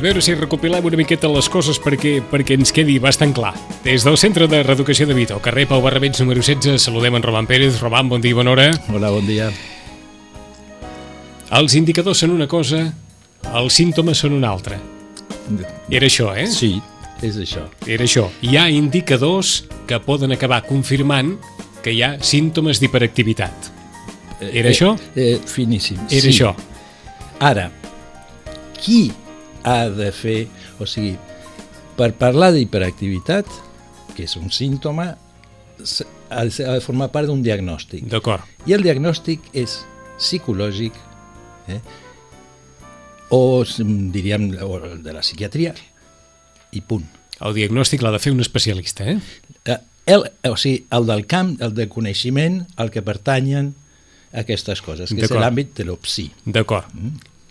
A veure si recopilem una miqueta les coses perquè, perquè ens quedi bastant clar. Des del Centre de Reeducació de Vito, carrer Pau Barrabets número 16, saludem en Roman Pérez. Roman, bon dia i bona hora. Hola, bon dia. Els indicadors són una cosa, els símptomes són una altra. Era això, eh? Sí, és això. Era això. Hi ha indicadors que poden acabar confirmant que hi ha símptomes d'hiperactivitat. Era eh, això? Eh, finíssim. Era sí. això. Ara, qui ha de fer... O sigui, per parlar d'hiperactivitat, que és un símptoma, ha de formar part d'un diagnòstic. D'acord. I el diagnòstic és psicològic, eh? o diríem o de la psiquiatria, i punt. El diagnòstic l'ha de fer un especialista, eh? Eh, El, o sigui, el del camp, el de coneixement, al que pertanyen aquestes coses, que és l'àmbit de l'opsi. D'acord.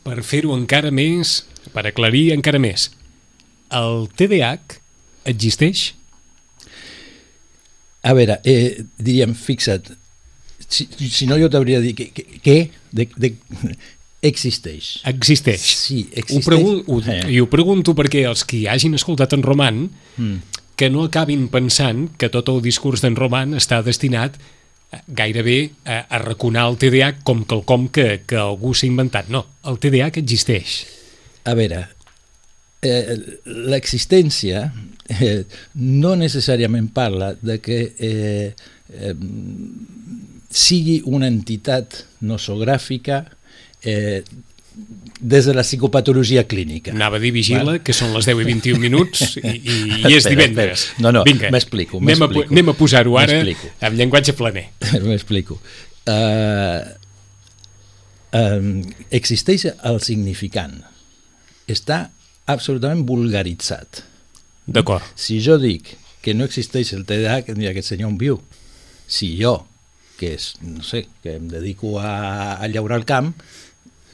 Per fer-ho encara més, per aclarir encara més, el TDAH existeix? A veure, eh, diríem, fixa't, si, si no jo t'hauria de dir que, que, que de, de, existeix. Existeix. Sí, Ho existeix. pregun ho, Eh. I ho pregunto perquè els que hagin escoltat en Roman Mm. que no acabin pensant que tot el discurs d'en Roman està destinat eh, gairebé a, a raconar el TDAH com quelcom que, que algú s'ha inventat. No, el TDAH existeix. A veure, eh, l'existència eh, no necessàriament parla de que eh, eh, sigui una entitat nosogràfica eh, des de la psicopatologia clínica. Anava a dir vigila, que són les 10 i 21 minuts i, i, i és Espera, divendres. espera. No, no, m'explico, Anem, a, anem a posar-ho ara amb llenguatge planer. M'explico. Uh, um, existeix el significant. Està absolutament vulgaritzat. D'acord. Si jo dic que no existeix el TDAH, que diria aquest senyor on viu. Si jo, que és, no sé, que em dedico a, a llaurar el camp,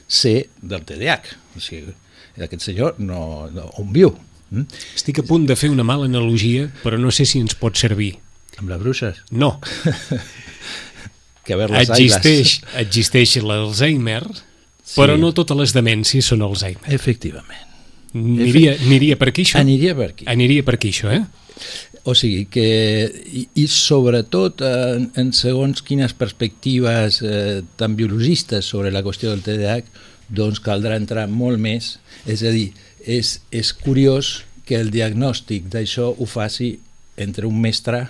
sé del TDAH. O sigui, aquest senyor no, no, on viu. Mm? Estic a punt de fer una mala analogia, però no sé si ens pot servir. Amb les bruixes. No, Que a veure les existeix, existeix l'Alzheimer, Sí. però no totes les demències són Alzheimer. Efectivament. Aniria, aniria per aquí això? Aniria per aquí. Aniria per aquí això, eh? O sigui que, i, i sobretot en, en segons quines perspectives eh, tan biologistes sobre la qüestió del TDAH, doncs caldrà entrar molt més. És a dir, és, és curiós que el diagnòstic d'això ho faci entre un mestre,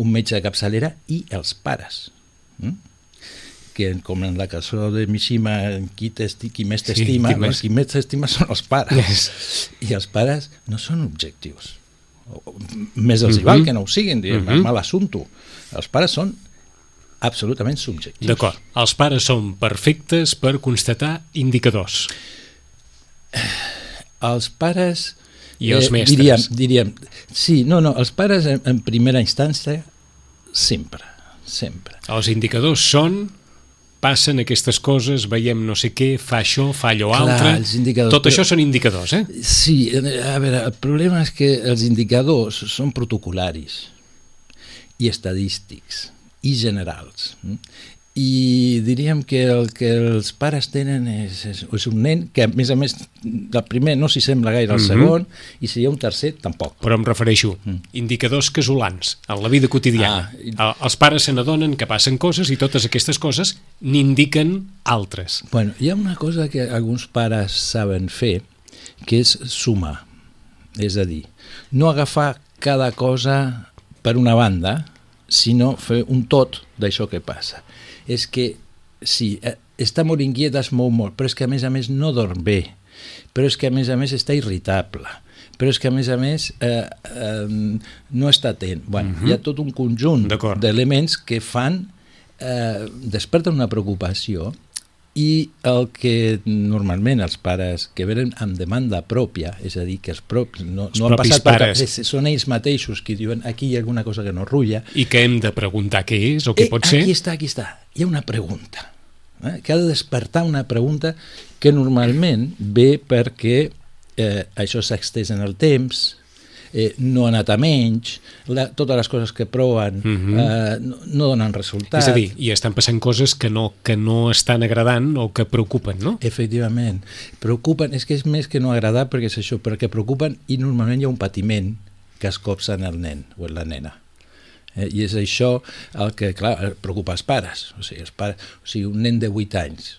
un metge de capçalera i els pares. Mm? que com en la cançó de Mishima qui, t'esti- qui més Sí, t'estima, qui sí, més- qui més t'estima són els pares Yes. i els pares no són objectius Més els hi val Mhm. que no ho siguin diguem, Mhm. mal assumpto els pares són absolutament subjectius D'acord. Els pares són perfectes per constatar indicadors. els pares I els mestres. diríem, diríem, sí, no, no, els pares en, en primera instància sempre, sempre Els indicadors són passen aquestes coses, veiem no sé què, fa això, fa allò Clar, altre... Tot però- això són indicadors, eh? Sí, a veure, el problema és que els indicadors són protocolaris i estadístics i generals. Mm? I diríem que el que els pares tenen és, és, és un nen que, a més a més, del primer no s'hi sembla gaire al Mhm. segon i si hi ha un tercer, tampoc. Però em refereixo, indicadors casolans, en la vida quotidiana. Mm. Ah, i- Els pares se n'adonen que passen coses i totes aquestes coses n'indiquen altres. Bueno, hi ha una cosa que alguns pares saben fer, que és sumar. És a dir, no agafar cada cosa per una banda, sinó fer un tot d'això que passa. És que, sí, eh, està molt inquiet, es mou molt, però és que a més a més no dorm bé, però és que a més a més està irritable, però és que a més a més eh, eh, no està atent. Bueno, hi ha tot un conjunt d'elements que fan, eh, desperten una preocupació i el que normalment els pares que venen amb demanda pròpia, és a dir, que els propis no, Els no han passat per pares. cap- són ells mateixos qui diuen aquí hi ha alguna cosa que no rulla, I que hem de preguntar què és o què eh, pot ser. Aquí està, aquí està. Hi ha una pregunta. Eh? Que ha de despertar una pregunta que normalment ve perquè eh, això s'ha en el temps, eh, no ha anat a menys, la, totes les coses que proven Mhm. eh, no, no donen resultat. És a dir, i estan passant coses que no, que no estan agradant o que preocupen, no? Efectivament. Preocupen, és que és més que no agradar perquè és això, perquè preocupen i normalment hi ha un patiment que es copsa en el nen o en la nena. Eh, I és això el que, clar, preocupa els pares. O sigui, els pares, o sigui un nen de 8 anys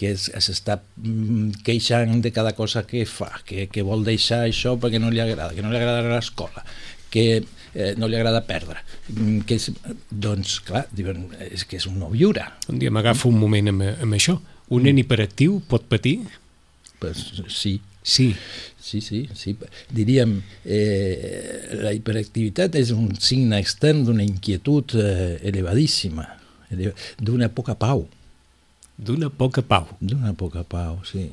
que es- s'està mm, queixant de cada cosa que fa, que, que vol deixar això perquè no li agrada, que no li agrada l'escola, que eh, no li agrada perdre. Mm, Que és, doncs, clar, diuen, és que és un no viure. Un dia m'agafo un moment amb, amb això. Un nen hiperactiu pot patir? Pues, sí, Sí. Sí, sí, sí. Diríem, eh, la hiperactivitat és un signe extern d'una inquietud eh, elevadíssima, eleva- d'una poca pau, D'una poca pau. d'una poca pau, sí.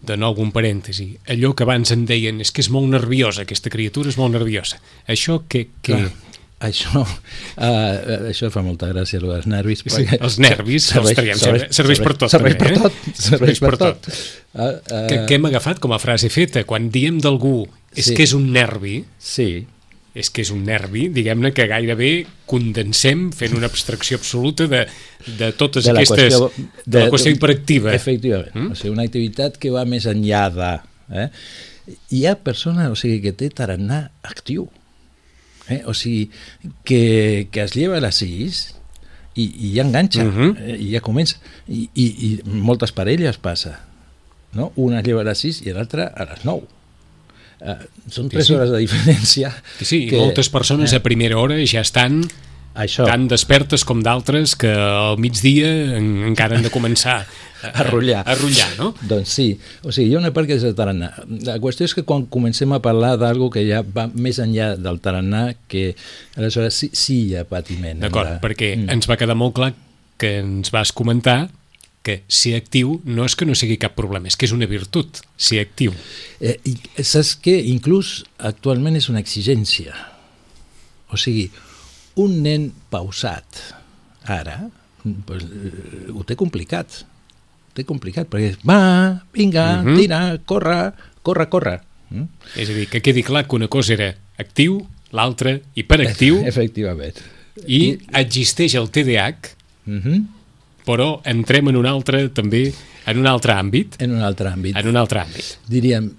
De nou, un parèntesi. Allò que abans en deien és que és molt nerviosa, aquesta criatura és molt nerviosa. Això que... que... Clar, això, uh, això fa molta gràcia, allò dels nervis. Sí, perquè els nervis, els traiem, serveix- serveix per tot, Serveix també, per eh? tot, serveix per tot. Uh, uh, que, que hem agafat com a frase feta. Quan diem d'algú és Sí. que és un nervi, Sí, és que és un nervi, diguem-ne que gairebé condensem fent una abstracció absoluta de, de totes de aquestes... qüestió, de, la qüestió hiperactiva. Efectivament, mm? o sigui, una activitat que va més enllà de... Eh? Hi ha persones o sigui, que té tarannà actiu, eh? o sigui, que, que es lleva a les 6 i, i ja enganxa, Mhm. eh? i ja comença, i, i, i moltes parelles passa, no? una es lleva a les 6 i l'altra a les 9. Uh, són Sí, 3 sí. hores de diferència. Que sí, que, moltes persones a primera hora ja estan Això, tan despertes com d'altres que al migdia en, encara han de començar a, A rotllar. A rotllar, no? Doncs sí, o sigui, hi ha una part que és el tarannà. La qüestió és que quan comencem a parlar d'algo que ja va més enllà del tarannà, que aleshores sí, sí hi ha patiment. D'acord, la- perquè ens va quedar molt clar que ens vas comentar que ser actiu no és que no sigui cap problema, és que és una virtut, ser actiu. Eh, i saps què? Inclús actualment és una exigència. O sigui, un nen pausat, ara, pues, eh, ho té complicat. Ho té complicat, perquè és, va, vinga, Mhm. tira, corre, corre, corre. Mm? És a dir, que quedi clar que una cosa era actiu, l'altra hiperactiu, Efectivament. i existeix el TDAH, Mm -hmm. Però entrem en un altre, també, en un altre àmbit, En un altre àmbit. en un altre àmbit. Diríem,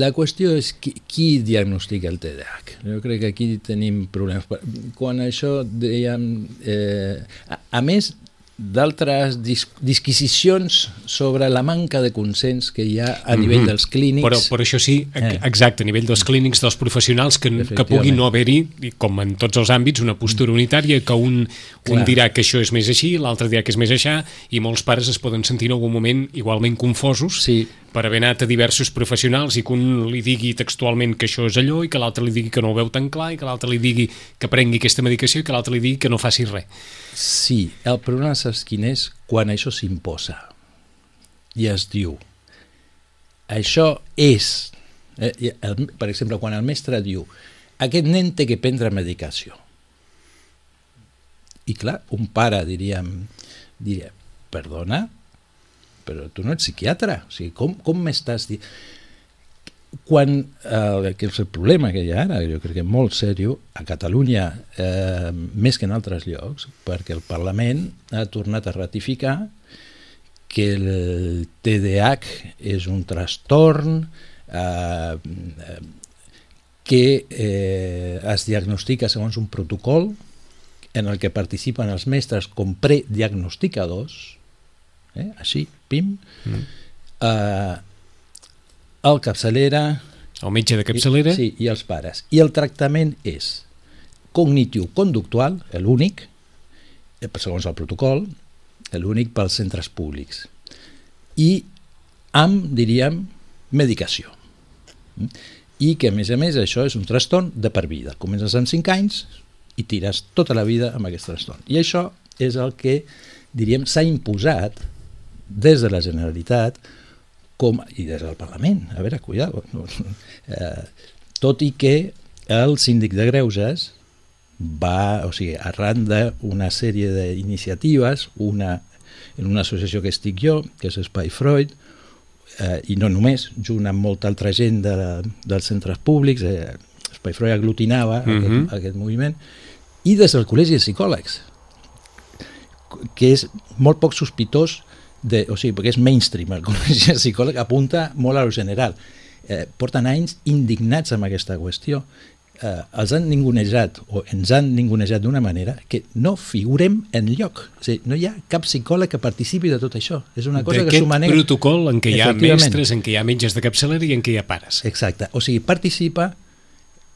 la qüestió és qui, qui diagnostica el TDAH. Jo crec que aquí tenim problemes. Quan això dèiem... Eh, a, a més d'altres dis disquisicions sobre la manca de consens que hi ha a nivell Mhm. dels clínics. Però, però això sí, Eh. exacte, a nivell dels clínics, dels professionals, que, que pugui no haver-hi, com en tots els àmbits, una postura unitària, que un, un dirà que això és més així, l'altre dirà que és més aixà, i molts pares es poden sentir en algun moment igualment confosos Sí. Per haver anat a diversos professionals i que un li digui textualment que això és allò i que l'altre li digui que no ho veu tan clar i que l'altre li digui que prengui aquesta medicació i que l'altre li digui que no faci res. Sí, el problema saps quin és? Quan això s'imposa i es diu això és eh, el, per exemple, quan el mestre diu aquest nen té que prendre medicació i clar, un pare diríem, diria perdona, però tu no ets psiquiatre? O sigui, com, com m'estàs dient quan, eh, que és el problema que hi ha ara, jo crec que molt seriós, a Catalunya, eh, més que en altres llocs, perquè el Parlament ha tornat a ratificar que el TDAH és un trastorn eh, que eh, es diagnostica segons un protocol en el que participen els mestres com prediagnosticadors, eh, així, pim, Mm. eh, el capçalera El metge de capçalera, sí, i els pares. I el tractament és cognitiu-conductual, l'únic, eh, segons el protocol, l'únic pels centres públics. I amb, diríem, medicació. I que, a més a més, això és un trastorn de per vida. Comences amb 5 anys i tires tota la vida amb aquest trastorn. I això és el que, diríem, s'ha imposat des de la Generalitat com, i des del Parlament, a veure, cuidado, no, eh, tot i que el síndic de Greuges va, o sigui, arran d'una sèrie d'iniciatives, una en una associació que estic jo, que és Espai Freud, eh, i no només, junt amb molta altra gent de, dels centres públics, eh, Espai Freud aglutinava uh -huh. aquest, Mhm. aquest moviment, i des del Col·legi de Psicòlegs, que és molt poc sospitós, de, o sigui, perquè és mainstream, el Col·legi de Psicòlegs apunta molt a lo general. Eh, porten anys indignats amb aquesta qüestió. Eh, els han ningunejat, o ens han ningunejat d'una manera que no figurem en lloc. O sigui, no hi ha cap psicòleg que participi de tot això. És una cosa que s'ho manega... protocol en què hi ha mestres, en què hi ha metges de capçalera i en què hi ha pares. Exacte, o sigui, participa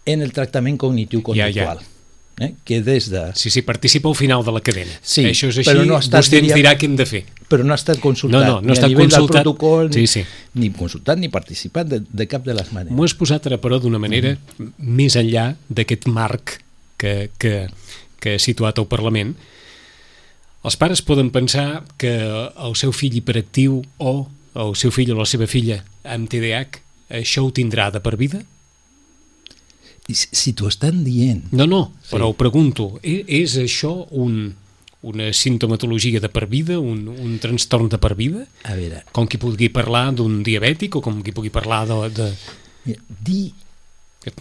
en el tractament cognitiu Ja, ja. Eh? Que des de... Sí, sí, participa al final de la cadena. Sí, Això és així, però no ha estat, vostè ens dirà què hem de fer. Però no ha estat consultat, No, no, no ha ni estat a nivell consultat. del protocol, ni, Sí, sí. ni consultat ni participat de, de cap de les maneres. M'ho has posat ara, però, d'una manera més enllà d'aquest marc que, que, que ha situat el Parlament. Els pares poden pensar que el seu fill hiperactiu o el seu fill o la seva filla amb TDAH això ho tindrà de per vida? Si, t'ho estan dient, No, no, però Sí. ho pregunto. És, és això un, una sintomatologia de per vida, un, un trastorn de per vida? a veure, Com qui pugui parlar d'un diabètic o com qui pugui parlar de... de... dir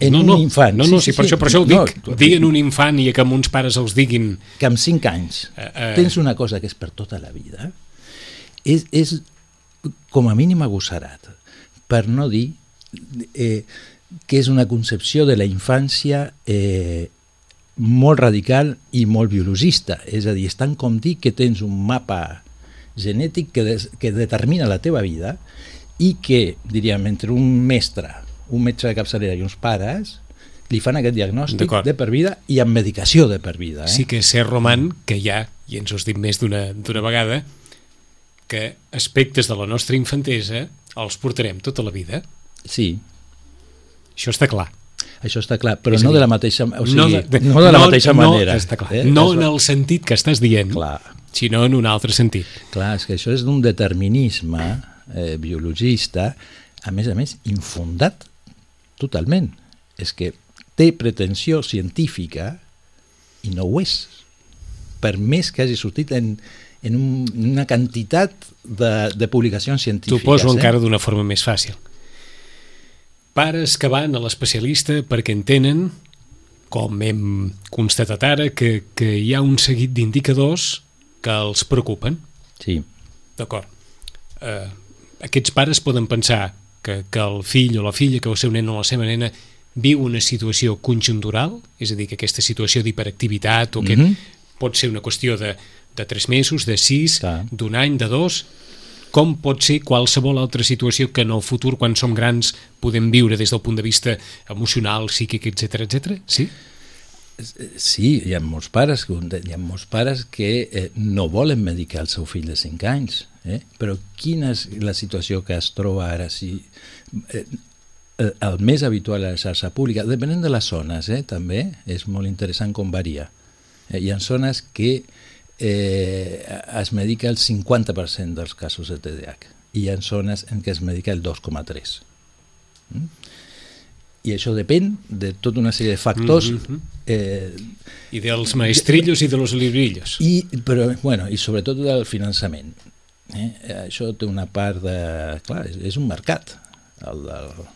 En no, un no, infant, No, sí, no, sí, sí, per, sí. això, per això ho No, dic. tu- dir en un infant i que amb uns pares els diguin... que amb 5 anys Eh, eh. tens una cosa que és per tota la vida, és, és com a mínim agossarat, per no dir eh, que és una concepció de la infància eh, molt radical i molt biologista. És a dir, és tant com dir que tens un mapa genètic que, des, que determina la teva vida i que, diríem, entre un mestre, un metge de capçalera i uns pares, li fan aquest diagnòstic de per vida i amb medicació de per vida. Eh? Sí que és cert, Roman, que hi ha, i ens ho has dit més d'una d'una vegada, que aspectes de la nostra infantesa els portarem tota la vida. sí. Això està clar. Això està clar, però no dir, de la mateixa, o sigui, no no de- no de la no- mateixa no, manera. Està clar. Eh? No en el sentit que estàs dient, Clar. sinó en un altre sentit. Clar, és que això és d'un determinisme eh, biologista, a més a més, infundat totalment. És que té pretensió científica i no ho és. Per més que hagi sortit en, en un, una quantitat de, de publicacions T'ho científiques. poso eh? encara d'una forma més fàcil. Pares que van a l'especialista perquè entenen, com hem constatat ara, que, que hi ha un seguit d'indicadors que els preocupen. Sí, D'acord. Eh, aquests pares poden pensar que, que el fill o la filla, que el seu nen o la seva nena viu una situació conjuntural, és a dir, que aquesta situació d'hiperactivitat o que Mhm. pot ser una qüestió de, de tres mesos, de sis, d'un any, de dos, com pot ser qualsevol altra situació que en el futur, quan som grans, podem viure des del punt de vista emocional, psíquic, etc etc. Sí? Sí, hi ha molts pares, hi ha molts pares que eh, no volen medicar el seu fill de 5 anys, eh? però quina és la situació que es troba ara? Si, eh, eh, el més habitual a la xarxa pública, depenent de les zones, eh, també, és molt interessant com varia. Eh, hi ha zones que eh, es medica el 50% dels casos de TDAH i hi ha zones en què es medica el 2,3%. Mm? I això depèn de tota una sèrie de factors Mhm. eh, I dels maestrillos i de los librillos. i, però, bueno, i sobretot del finançament. Eh? Això té una part de... Clar, és, és un mercat, el del, mm,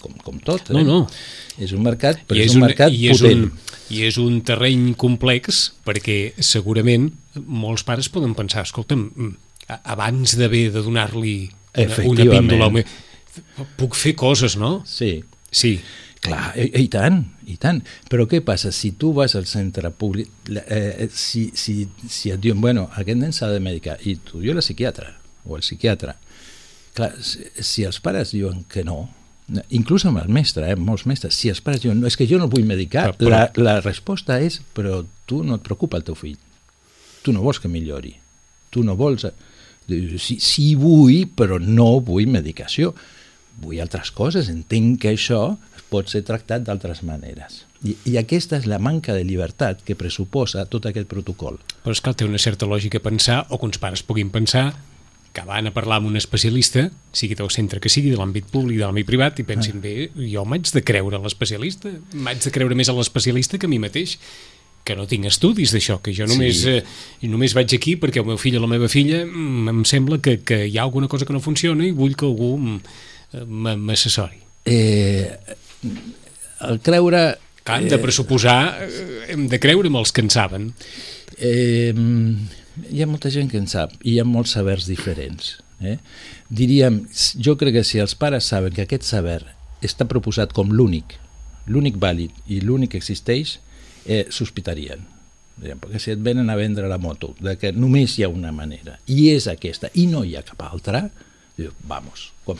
com, com tot. Eh? No, no. És un mercat, però I és, un mercat i és potent. Un, I és un terreny complex perquè segurament molts pares poden pensar, escolta'm, mm, abans d'haver de donar-li una, una píndola, puc fer coses, no? Sí, Sí. Clar, i, i tant, i tant. Però què passa? Si tu vas al centre públic, la- eh, si, si, si et diuen, bueno, aquest nen s'ha de medicar, i tu diu la psiquiatra, o el psiquiatre, clar, si, si els pares diuen que no, inclús amb el mestre, eh, molts mestres, si els pares diuen, no, és que jo no vull medicar, Però- però- la, la resposta és, però tu no et preocupa el teu fill, tu no vols que millori, tu no vols... Dius, Sí, sí vull, però no vull medicació. Vull altres coses, entenc que això pot ser tractat d'altres maneres. I, I aquesta és la manca de llibertat que pressuposa tot aquest protocol. Però és que té una certa lògica pensar, o que uns pares puguin pensar, que van a parlar amb un especialista, sigui del centre que sigui, de l'àmbit públic, de l'àmbit privat, i pensin, bé, jo m'haig de creure a l'especialista, m'haig de creure més a l'especialista que a mi mateix, que no tinc estudis d'això, que jo només, Sí. eh, només vaig aquí perquè el meu fill o la meva filla mm, em sembla que, que hi ha alguna cosa que no funciona i vull que algú mm, eh, m'assessori. Eh, el creure... Que hem de pressuposar, eh, hem de creure amb els que en saben. Eh, hi ha molta gent que en sap i hi ha molts sabers diferents. Eh? Diríem, jo crec que si els pares saben que aquest saber està proposat com l'únic, l'únic vàlid i l'únic que existeix, eh, sospitarien. Diríem, perquè si et venen a vendre la moto de que només hi ha una manera i és aquesta i no hi ha cap altra, diu, vamos, com,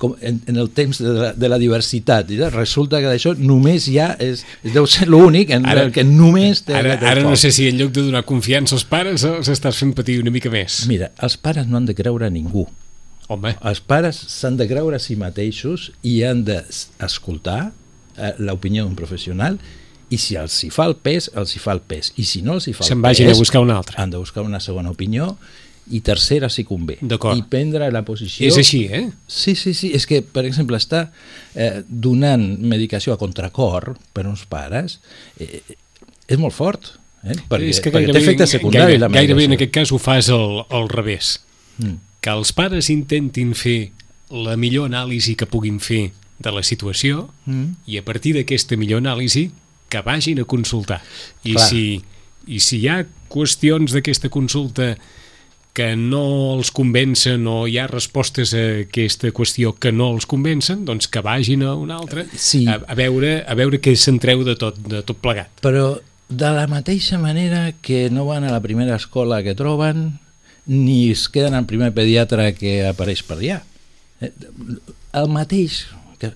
com en, en el temps de la, de la diversitat, i resulta que d'això només hi ha, és, deu ser l'únic en Ara- el que només té Ara, ara no sé si en lloc de donar confiança als pares els estàs fent patir una mica més. Mira, els pares no han de creure a ningú. Home, Els pares s'han de creure a si mateixos i han d'escoltar eh, l'opinió d'un professional i si els hi fa el pes, els hi fa el pes. I si no els hi fa se'n el vagin pes, a buscar una altra. han de buscar una segona opinió i tercera si convé. I prendre la posició... És així, eh? Sí, sí, sí. És que, per exemple, està eh, donant medicació a contracor per uns pares eh, és molt fort. Eh? Perquè, és que perquè té gairebé, efecte secundari gaire, la gairebé en aquest cas ho fas al, al revés. Mm. Que els pares intentin fer la millor anàlisi que puguin fer de la situació Mm. i a partir d'aquesta millor anàlisi que vagin a consultar. I Clar. si, I si hi ha qüestions d'aquesta consulta que no els convencen o hi ha respostes a aquesta qüestió que no els convencen, doncs que vagin a una altra Sí. a, a, veure, a veure què se'n treu de tot, de tot plegat. Però de la mateixa manera que no van a la primera escola que troben, ni es queden al primer pediatre que apareix per allà. Eh, El mateix,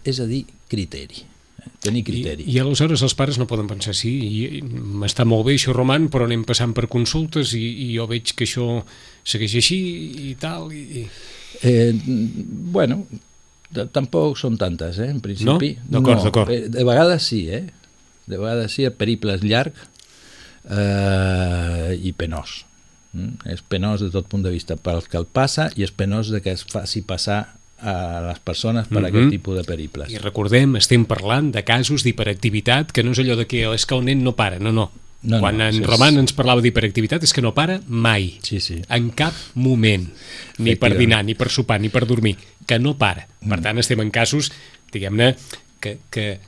és a dir, criteri. eh, Tenir criteri. I, I aleshores els pares no poden pensar, sí, i- i m'està molt bé això, Roman, però anem passant per consultes i, i jo veig que això segueix així i tal. I. Eh, bueno, tampoc són tantes, eh, en principi. No? D'acord, d'acord. eh, De vegades sí, eh? De vegades sí, el periple és llarg eh, i penós. Mm? És penós de tot punt de vista pel que el passa i és penós de que es faci passar a les persones per Mhm. aquest tipus de periples. I recordem, estem parlant de casos d'hiperactivitat, que no és allò de que és que el nen no para, no, no. No, Quan no, en és- Roman ens parlava d'hiperactivitat és que no para mai. Sí, sí. En cap moment. Ni per dinar, ni per sopar, ni per dormir. Que no para. Per Mm. tant, estem en casos, diguem-ne, que, que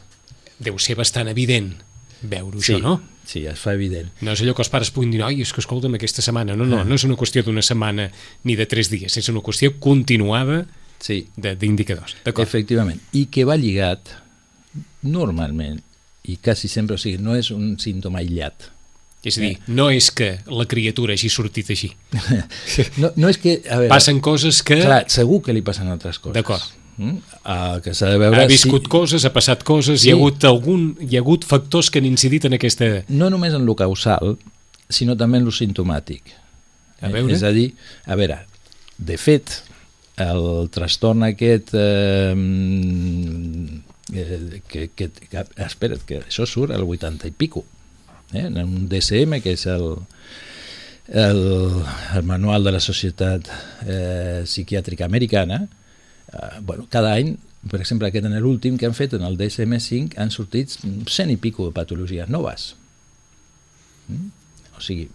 deu ser bastant evident veure Sí, això, no? sí, es fa evident. No és allò que els pares puguin dir, oi, és que escolta'm, aquesta setmana... No, no, no és una qüestió d'una setmana ni de tres dies, és una qüestió continuada Sí, de- d'indicadors. Efectivament. I que va lligat, normalment, i quasi sempre, o sigui, no és un símptoma aïllat. És a dir, no és que la criatura hagi sortit així. No, no és que... A veure, Passen coses que Clar, segur que li passen altres coses. D'acord. Mm? El que s'ha de veure... ha viscut si, coses, ha passat coses, Sí. hi ha hagut algun, hi ha hagut factors que han incidit en aquesta... No només en lo causal, sinó també en lo simptomàtic. A veure. És a dir, a veure, de fet, el trastorn aquest... Eh, eh, que, que, que, espera't, que això surt al 80 i pico. Eh? En un DSM, que és el, el, el manual de la Societat eh, Psiquiàtrica Americana, eh, bueno, cada any, per exemple, aquest en l'últim que han fet, en el DSM-5, han sortit 100 i pico de patologies noves. Mm? O sigui,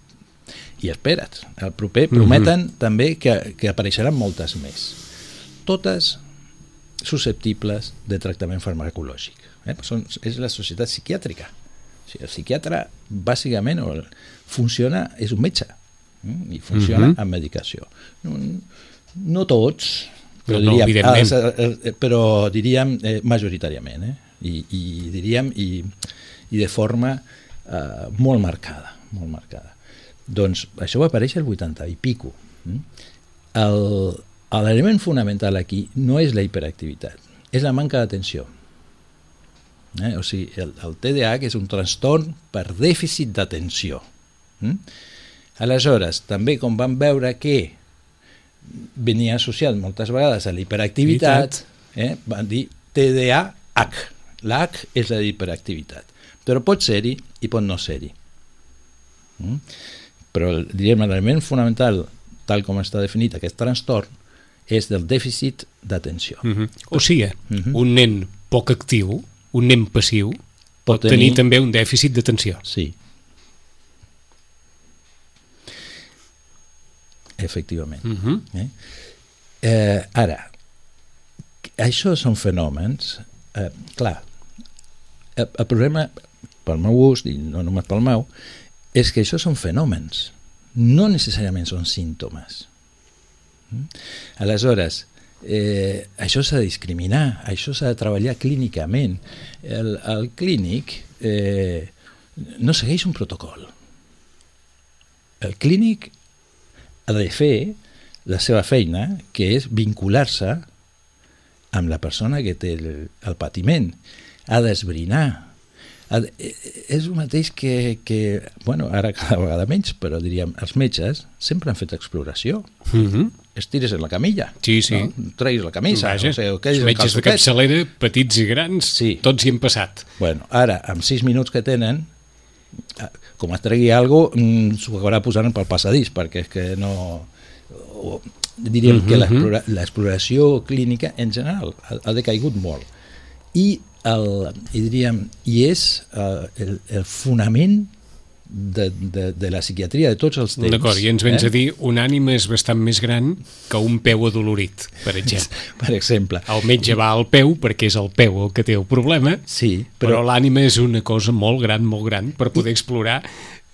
i espera't, el proper prometen també que, que apareixeran moltes més. Totes susceptibles de tractament farmacològic. Eh? Són, és la societat psiquiàtrica. O sigui, el psiquiatre, bàsicament, o el- funciona, és un metge, mm? i funciona Mhm. amb medicació. No, no tots, però, No, no, diríem, evidentment. els, eh, però diríem eh, majoritàriament, eh? I, i diríem, i, i de forma eh, molt marcada, molt marcada. Doncs això va aparèixer el 80 i pico. mm? El- L'element fonamental aquí no és la hiperactivitat, és la manca d'atenció. Eh? O sigui, el, el TDAH és un trastorn per dèficit d'atenció. Mm? Aleshores, també com vam veure que venia associat moltes vegades a la hiperactivitat, eh? van dir TDAH. L'H és la d'hiperactivitat. Però pot ser-hi i pot no ser-hi. Mm? Però el- diríem l'element fonamental, tal com està definit aquest trastorn, és del dèficit d'atenció. Mm -hmm. O sigui, mm -hmm. un nen poc actiu, un nen passiu, pot, pot tenir... tenir també un dèficit d'atenció. Sí. Efectivament. Mm -hmm. eh? Eh, ara, això són fenòmens... Eh, clar, el, el problema, pel meu gust, i no només pel meu, és que això són fenòmens, no necessàriament són símptomes. Mm? Aleshores, eh, això s'ha de discriminar, això s'ha de treballar clínicament. El, el clínic eh, no segueix un protocol. El clínic ha de fer la seva feina, que és vincular-se amb la persona que té el, el patiment, ha d'esbrinar, és el mateix que, que, bueno, ara cada vegada menys, però diríem, els metges sempre han fet exploració. Mm -hmm. Estires en la camilla, sí, sí. no? treguis la camisa, Vaja, o sigui, els metges de capçalera, petits i grans, sí. tots hi han passat. Bueno, ara, amb sis minuts que tenen, eh, com es tregui alguna cosa, mm, s'ho acabarà posant pel passadís, perquè és que no... O, diríem mm -hmm. que l'exploració clínica en general ha, ha decaigut molt. I el, i diríem, i és uh, el, el fonament de, de, de la psiquiatria de tots els temps. D'acord, i ens vens eh? a dir un ànima és bastant més gran que un peu adolorit, per exemple. per exemple. El metge va al peu perquè és el peu el que té el problema, sí, però, però l'ànima és una cosa molt gran, molt gran, per poder I, explorar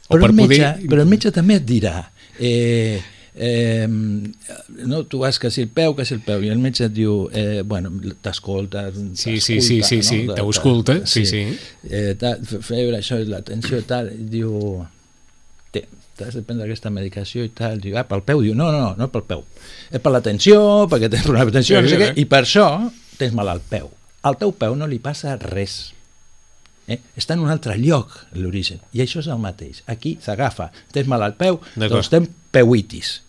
o per el metge, poder... Però el metge també et dirà... Eh, eh, no, tu vas que si el peu, que si el peu, i el metge et diu, eh, bueno, t'escolta, sí, sí, sí, sí, no? sí, t'escolta, sí, sí. Eh, febre, això és l'atenció tal, i diu, t'has de prendre aquesta medicació i tal, diu, ah, pel peu, diu, no, no, no, no pel peu, és per l'atenció, perquè tens una atenció, no sé què, i per això tens mal al peu. Al teu peu no li passa res, Eh? Està en un altre lloc l'origen, i això és el mateix. Aquí s'agafa, tens mal al peu, doncs tens peuitis.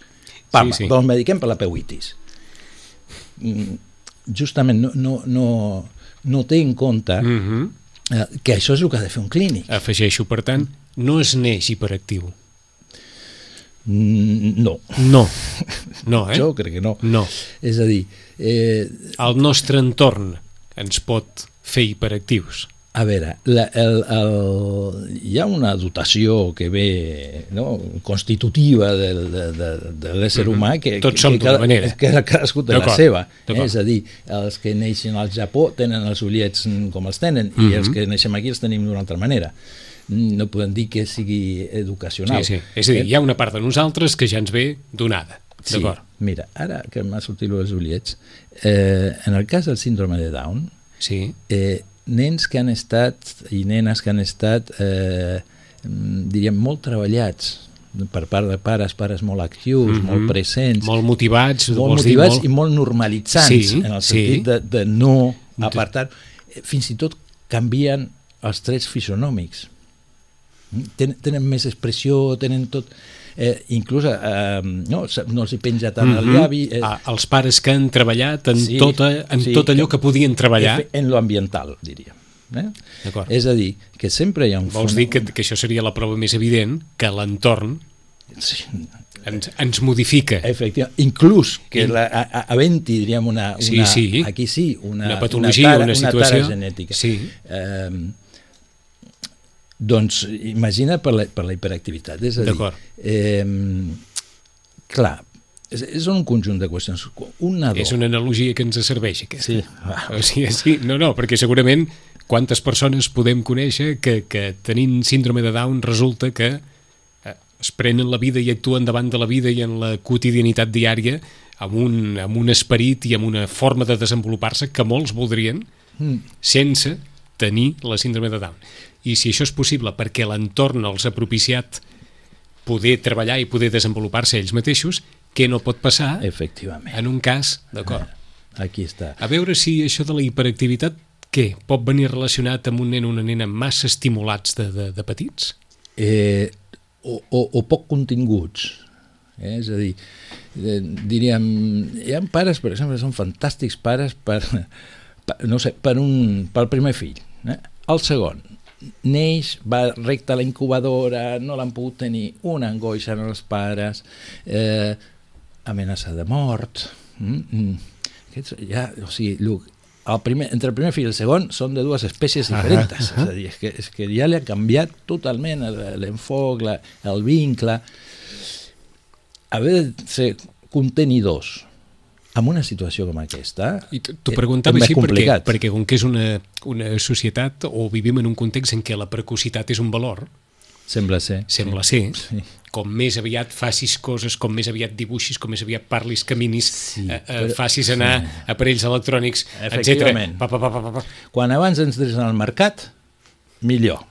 Parla, sí, sí. doncs mediquem per la peuitis. Mm, justament no, no, no, no té en compte mm -hmm. que això és el que ha de fer un clínic. Afegeixo, per tant, no es neix hiperactiu. Mm, no. No. No, eh? Jo crec que no. No. És a dir... Eh... El nostre entorn ens pot fer hiperactius. A veure, la, el, el, hi ha una dotació que ve no, constitutiva de, de, de, de l'ésser mm -hmm. humà que, Tots som d'una manera. Que cadascú té la seva. Eh? És a dir, els que neixen al Japó tenen els ullets com els tenen mm -hmm. i els que neixem aquí els tenim d'una altra manera no podem dir que sigui educacional. Sí, sí. És a dir, hi ha una part de nosaltres que ja ens ve donada. Sí, mira, ara que m'ha sortit els ullets, eh, en el cas del síndrome de Down, sí. eh, nens que han estat i nenes que han estat eh, diríem molt treballats per part de pares, pares molt actius, mm -hmm. molt presents, molt motivats, molt motivats dir, molt... i molt normalitzants sí, en el sentit sí. de, de no apartar, fins i tot canvien els trets fisionòmics. Ten, tenen més expressió, tenen tot eh, inclús eh, no, no els hi penja tant mm -hmm. el llavi. Eh. Ah, els pares que han treballat en, sí, tota, en sí, tot allò que podien treballar. En lo ambiental, diríem. Eh? És a dir, que sempre hi ha un... Vols dir que, que això seria la prova més evident, que l'entorn sí. ens, ens modifica. Efectivament, inclús que In... la, havent-hi, diríem, una, una, sí, sí. aquí sí, una, una patologia, una, tara, una situació... Una tara genètica. Sí. Eh, doncs imagina per la, per la hiperactivitat. És a dir, eh, clar, és, és un conjunt de qüestions. Un nadó... És una analogia que ens serveix, aquesta. Sí. O sigui, sí. No, no, perquè segurament quantes persones podem conèixer que, que tenint síndrome de Down resulta que eh, es prenen la vida i actuen davant de la vida i en la quotidianitat diària amb un, amb un esperit i amb una forma de desenvolupar-se que molts voldrien mm. sense tenir la síndrome de Down i si això és possible perquè l'entorn els ha propiciat poder treballar i poder desenvolupar-se ells mateixos, què no pot passar Efectivament. en un cas, d'acord? Ah, aquí està. A veure si això de la hiperactivitat, què? Pot venir relacionat amb un nen o una nena massa estimulats de, de, de petits? Eh, o, o, o poc continguts. Eh? És a dir, eh, diríem, hi ha pares, per exemple, són fantàstics pares per, per no sé, per un, pel primer fill. Eh? El segon, neix, va recte a la incubadora, no l'han pogut tenir, una angoixa en els pares, eh, amenaça de mort, Mm, mm. Aquests, ja, o sigui, el, el primer, entre el primer fill i el segon són de dues espècies diferents. Uh -huh. És a dir, és que, és que ja li ha canviat totalment el- l'enfoc, el vincle. Haver de ser contenidors en una situació com aquesta I t'ho eh, preguntava així perquè, complicat. perquè com que és una, una societat o vivim en un context en què la precocitat és un valor, Sembla ser. sembla ser, Sí. com més aviat facis coses, com més aviat dibuixis, com més aviat parlis, caminis, Sí, eh, eh, però- facis anar sí. aparells electrònics, etc. Pa, pa, pa, pa, pa. Quan abans entres al mercat, millor.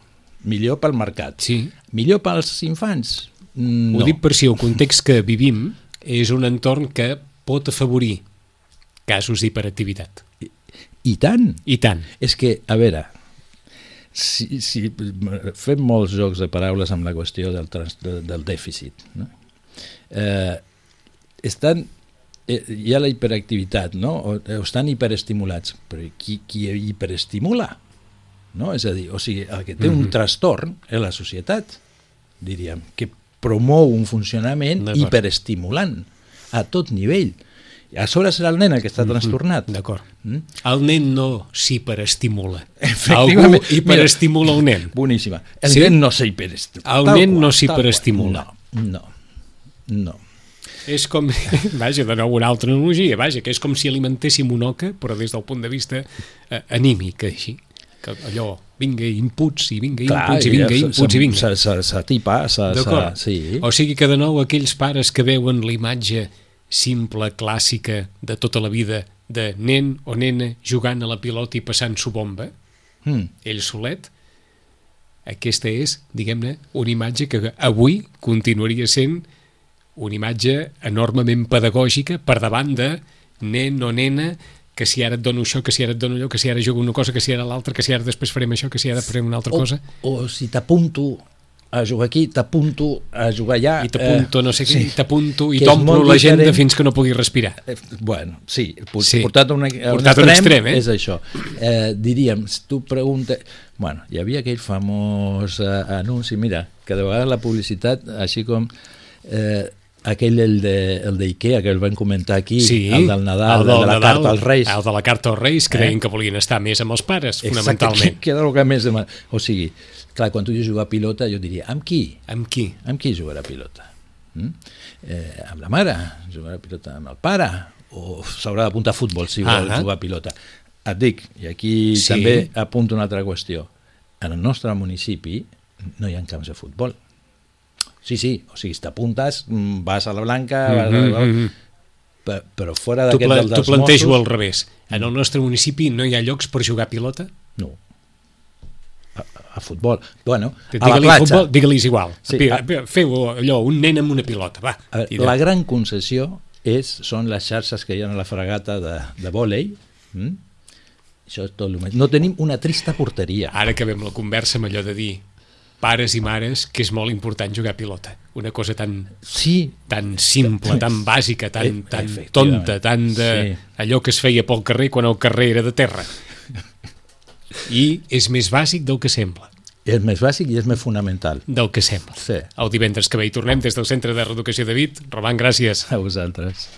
Millor pel mercat. Sí. Millor pels infants? No. Ho dic per si el context que vivim és un entorn que pot afavorir casos d'hiperactivitat. I tant. I tant. És que, a veure, si, si fem molts jocs de paraules amb la qüestió del, trans, de, del dèficit, no? eh, estan, eh, hi ha la hiperactivitat, no? o, o estan hiperestimulats, però qui, qui hiperestimula? No? És a dir, o sigui, el que té un trastorn és la societat, diríem, que promou un funcionament hiperestimulant a tot nivell. A sobre serà el nen el que està trastornat. D'acord. Mm? El nen no s'hiperestimula. Efectivament. Algú hiperestimula un nen. Boníssima. El Sí? nen no s'hiperestimula. El Tal nen qual, no tal s'hiperestimula. qual. No, no, no. És com, vaja, de nou una altra analogia, vaja, que és com si alimentéssim un oca, però des del punt de vista eh, anímic, així. Que allò, vinga, inputs, i vinga, inputs, i vinga, inputs, i vinga. S'atipa, sí. O sigui que de nou aquells pares que veuen l'imatge simple, clàssica, de tota la vida, de nen o nena jugant a la pilota i passant-s'ho bomba, Mm. ell solet, aquesta és, diguem-ne, una imatge que avui continuaria sent una imatge enormement pedagògica per davant de nen o nena que si ara et dono això, que si ara et dono allò, que si ara jugo una cosa, que si ara l'altra, que si ara després farem això, que si ara farem una altra O, cosa, o si t'apunto a jugar aquí, t'apunto a jugar allà... i t'apunto no sé què, i t'apunto i t'omplo l'agenda fins que no pugui respirar. Eh, Bueno, sí, pu- Sí. portat a, una, a Portat un un extrem, extrem, eh? és això. Eh, diríem, si tu preguntes... Bueno, hi havia aquell famós eh, anunci, mira, que de vegades la publicitat, així com eh, aquell el de, el d'Ikea, que el van comentar aquí, el del Nadal, el, de la carta als Reis. El de la carta als Reis, que Eh? que volien estar més amb els pares, Exacte, fonamentalment. que, que era el que més... Demana. O sigui, clar, quan tu dius jugar a pilota, jo diria, amb qui? Amb qui? Amb qui jugarà a pilota? Mm? Eh, amb la mare? Jugarà a pilota amb el pare? O s'haurà d'apuntar a futbol si vol Ah. jugar a pilota? Et dic, i aquí Sí. també apunto una altra qüestió. En el nostre municipi no hi ha camps de futbol. Sí, sí, o sigui, si t'apuntes, mm, vas a la Blanca, vas a la... mhm. Però, però fora d'aquest del dels plantejo Mossos... al revés. En el nostre municipi no hi ha llocs per jugar a pilota? No. A, futbol. Bueno, a la platja. futbol, digue-li igual. Sí, a- Feu allò, un nen amb una pilota, va. A veure, tira. la gran concessió és, són les xarxes que hi ha a la fregata de, de vòlei. Mm? Això és tot el. No tenim una trista porteria. Ara acabem la conversa amb allò de dir pares i mares que és molt important jugar a pilota. Una cosa tan Sí, tan simple, tan bàsica, tan, E- tan tonta, tan de Sí. allò que es feia pel carrer quan el carrer era de terra. I és més bàsic del que sembla. és més bàsic i és més fonamental. Del que sembla. Sí, El divendres que ve hi tornem des del Centre de Reeducació de Vit. Roman, gràcies. a vosaltres.